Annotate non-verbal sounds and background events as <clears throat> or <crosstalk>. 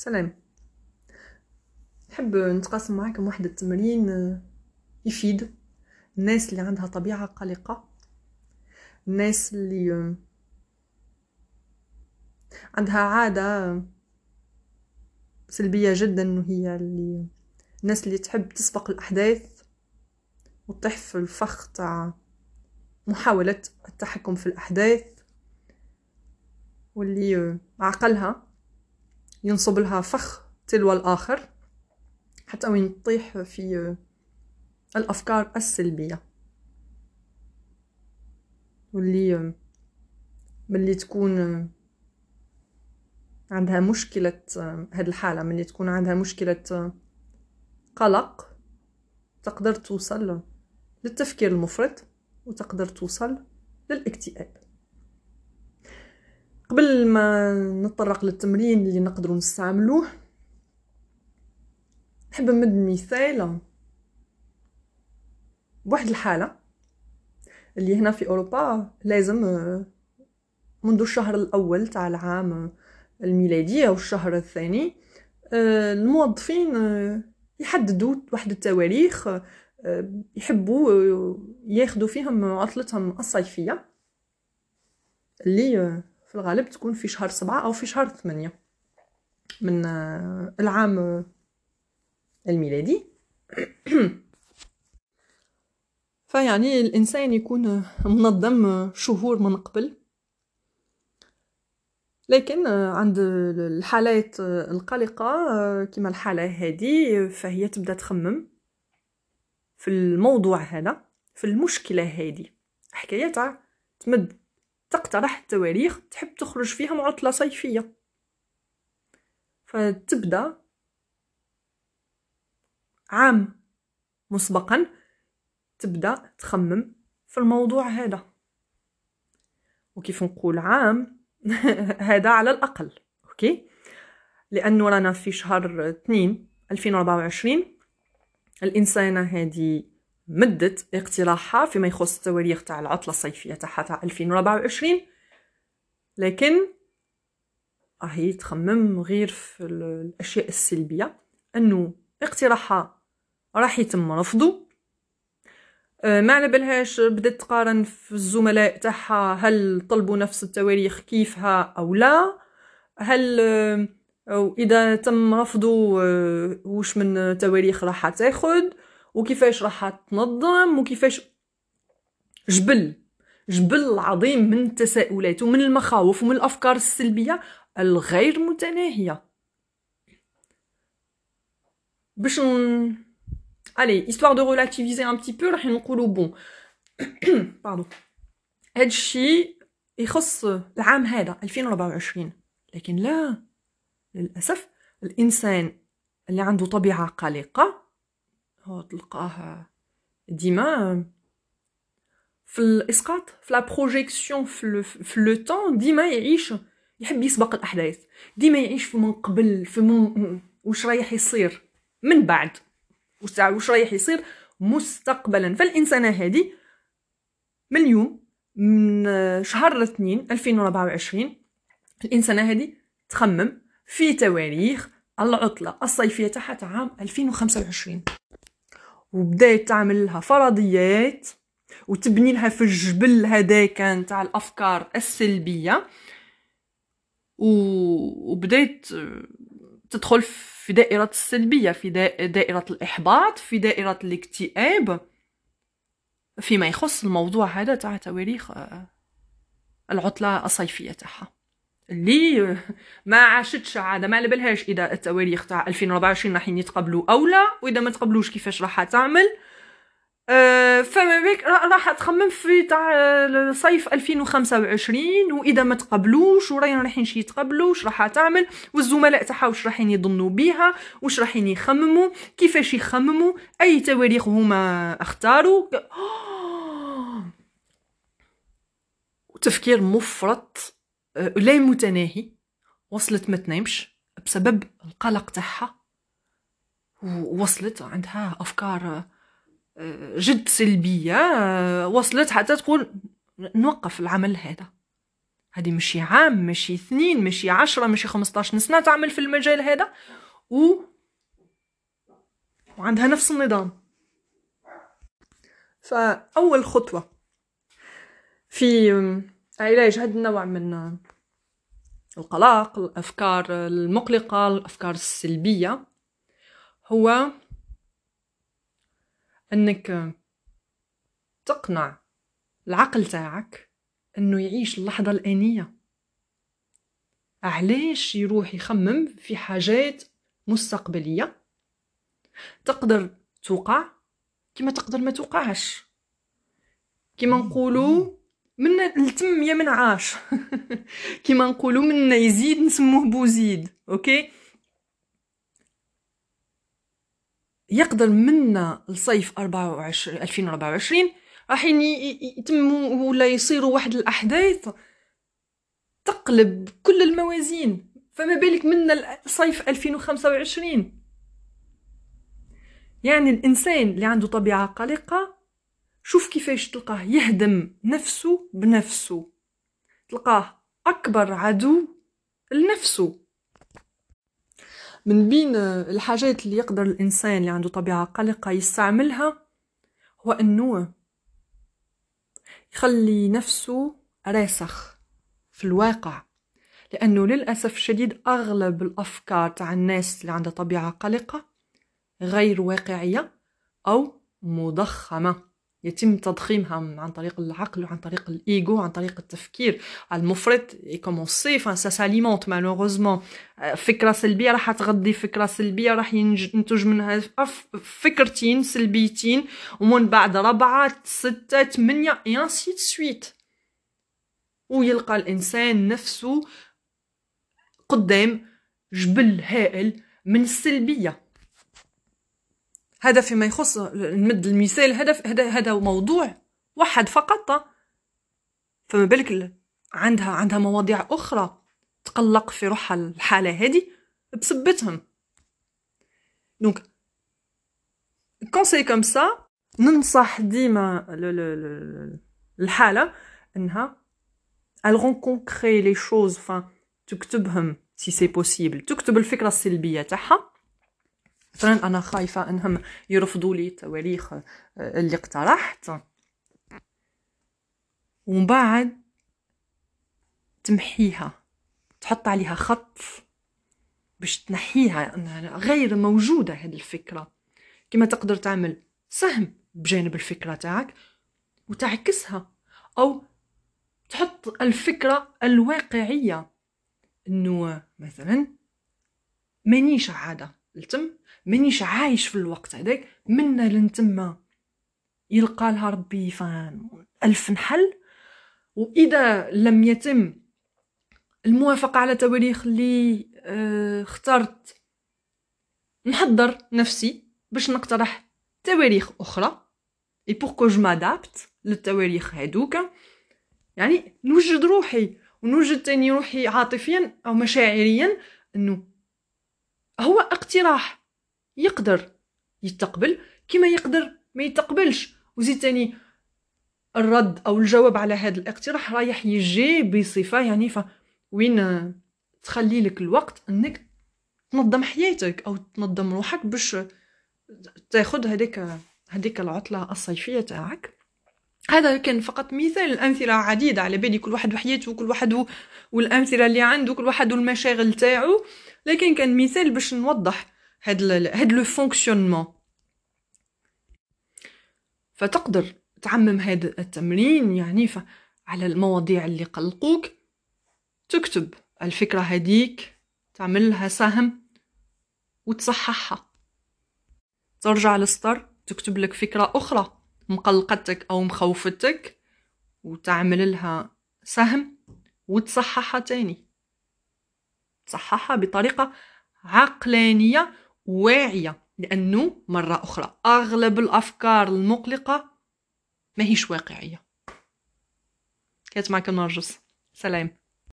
سلام. نحب نتقاسم معاكم واحد التمرين آه، يفيد الناس اللي عندها طبيعة قلقة الناس اللي آه، عندها عادة سلبية جدا وهي اللي الناس اللي تحب تسبق الأحداث وتطيح في الفخ تاع محاولة التحكم في الأحداث واللي آه، عقلها ينصب لها فخ تلو الآخر حتى وين تطيح في الأفكار السلبية. واللي ملي تكون عندها مشكلة هاد الحالة ملي تكون عندها مشكلة قلق تقدر توصل للتفكير المفرط وتقدر توصل للاكتئاب. قبل ما نتطرق للتمرين اللي نقدروا نستعملوه نحب نمد مثال بواحد الحالة اللي هنا في أوروبا لازم آه، منذ الشهر الأول تاع العام الميلادي أو الشهر الثاني آه، الموظفين آه، يحددوا واحد التواريخ يحبوا ياخذوا فيهم عطلتهم الصيفية اللي في الغالب تكون في شهر سبعة أو في شهر ثمانية من العام الميلادي. <clears throat> فيعني الإنسان يكون منظم شهور من قبل. لكن عند الحالات القلقة كما الحالة هذه فهي تبدأ تخمم في الموضوع هذا في المشكلة هذه. حكاية تمد تقترح التواريخ تحب تخرج فيها عطلة صيفية. فتبدأ عام مسبقا تبدأ تخمم في الموضوع هذا. وكيف نقول عام؟ <laughs> هذا على الأقل أوكي؟ لأنه رانا في شهر 2 2024 الإنسانة هذه مدت اقتراحها فيما يخص التواريخ تاع العطلة الصيفية تاعها تاع 2024 لكن راهي تخمم غير في الأشياء السلبية أنه اقتراحها راح يتم رفضه. آه، ما على بالهاش بدأت تقارن في الزملاء تاعها هل طلبوا نفس التواريخ كيفها أو لا؟ هل آه، أو إذا تم رفضه آه، وش من تواريخ راح تاخد؟ وكيفاش راح تنظم وكيفاش جبل جبل عظيم من التساؤلات ومن المخاوف ومن الأفكار السلبية الغير متناهية. باش Allez, histoire de relativiser un petit peu راح نقولوا bon pardon هادشي يخص العام هذا 2024 لكن لا للأسف الإنسان اللي عنده طبيعة قلقة هو تلقاه ديما في الإسقاط في la projection في le temps ديما يعيش يحب يسبق الأحداث. ديما يعيش في من قبل في من وش رايح يصير؟ من بعد. وش رايح يصير؟ مستقبلا. فالإنسانة هذه من اليوم من شهر الاثنين 2024 الإنسانة هذه تخمم في تواريخ العطلة الصيفية تاعها تاع عام 2025 وبدات تعمل لها فرضيات وتبني لها في الجبل هذاك تاع الأفكار السلبية. وبدات تدخل في دائرة السلبية في دائرة الإحباط في دائرة الاكتئاب فيما يخص الموضوع هذا تاع تواريخ آه، العطلة الصيفية تاعها. اللي ما عاشتش عادة ما على بالهاش إذا التواريخ تاع 2024 راح يتقبلوا أو لا وإذا ما تقبلوش كيفاش راح تعمل. أه فما بك راح تخمم في تاع صيف 2025 وإذا ما تقبلوش وراين رايحين شي يتقبلوا واش راح تعمل. والزملاء تاعها واش رايحين يظنوا بها واش رايحين يخمموا كيفاش يخمموا أي تواريخ هما اختاروا. <gasps> تفكير مفرط. آه، لا متناهي وصلت ما تنامش بسبب القلق تاعها ووصلت عندها أفكار جد سلبية وصلت حتى تقول نوقف العمل هذا. هذه مشي عام مشي اثنين مشي عشرة مشي خمسطاش سنة تعمل في المجال هذا و وعندها نفس النظام. فأول خطوة في علاج هذا النوع من القلق الأفكار المقلقة الأفكار السلبية. هو أنك تقنع العقل تاعك أنه يعيش اللحظة الآنية. علاش يروح يخمم في حاجات مستقبلية؟ تقدر توقع كما تقدر ما توقعش كما نقولوا من التم يا من عاش. <laughs> كما نقولوا من يزيد نسموه بوزيد أوكي؟ يقدر منا الصيف 24 2024 راح يتموا ولا يصيروا واحد الأحداث تقلب كل الموازين. فما بالك منا الصيف 2025 يعني الإنسان اللي عنده طبيعة قلقة شوف كيفاش تلقاه يهدم نفسه بنفسه. تلقاه أكبر عدو لنفسه. من بين الحاجات اللي يقدر الإنسان اللي عنده طبيعة قلقة يستعملها هو أنه يخلي نفسه راسخ في الواقع لأنه للأسف الشديد أغلب الأفكار تاع الناس اللي عندها طبيعة قلقة غير واقعية أو مضخمة. يتم تضخيمها عن طريق العقل وعن طريق الايجو عن طريق التفكير. المفرط ي commencer enfin ça s'alimente malheureusement فكرة سلبية راح تغذي فكرة سلبية راح ينتج منها فكرتين سلبيتين ومن بعد ربعة ستة ثمانية et ainsi de suite ويلقى الإنسان نفسه قدام جبل هائل من السلبية. هذا فيما يخص نمد المثال هذا هذا هذا موضوع واحد فقط. فما بالك عندها عندها مواضيع أخرى تقلق في روحها الحالة هذه بسبتهم. donc quand c'est comme ça ننصح ديما الحالة إنها rend concret les choses enfin تكتبهم si c'est possible تكتب الفكرة السلبية تاعها. مثلا أنا خايفة إنهم يرفضوا لي التواريخ آه، اللي اقترحت. ومن بعد تمحيها تحط عليها خط باش تنحيها إنها غير موجودة هذه الفكرة. كما تقدر تعمل سهم بجانب الفكرة تاعك وتعكسها أو تحط الفكرة الواقعية إنه مثلا مانيش عادة. التم مانيش عايش في الوقت هذاك منا لنتما يلقى لها ربي فان ألف نحل. وإذا لم يتم الموافقة على تواريخ اللي آه اخترت نحضر نفسي باش نقترح تواريخ أخرى. اي بور كو جو مادابت للتواريخ هادوك يعني نوجد روحي ونوجد تاني روحي عاطفيا أو مشاعريا أنه هو اقتراح. يقدر يتقبل كما يقدر ما يتقبلش. وزيد تاني الرد أو الجواب على هذا الاقتراح رايح يجي بصفة يعني ف وين تخلي لك الوقت إنك تنظم حياتك أو تنظم روحك باش تاخذ هذيك هذيك العطلة الصيفية تاعك. هذا كان فقط مثال الأمثلة عديدة على بالي كل واحد وحياته وكل واحد والأمثلة اللي عنده كل واحد والمشاغل تاعو. لكن كان مثال باش نوضح هاد هاد لو فونكسيونمون. فتقدر تعمم هذا التمرين يعني ف على المواضيع اللي قلقوك. تكتب الفكرة هديك تعملها سهم وتصححها. ترجع للسطر تكتب لك فكرة أخرى. مقلقتك أو مخوفتك وتعمل لها سهم وتصححها تاني. تصححها بطريقة عقلانية واعية لأنه مرة أخرى أغلب الأفكار المقلقة ما هيش واقعية. كانت معكم نرجس. سلام.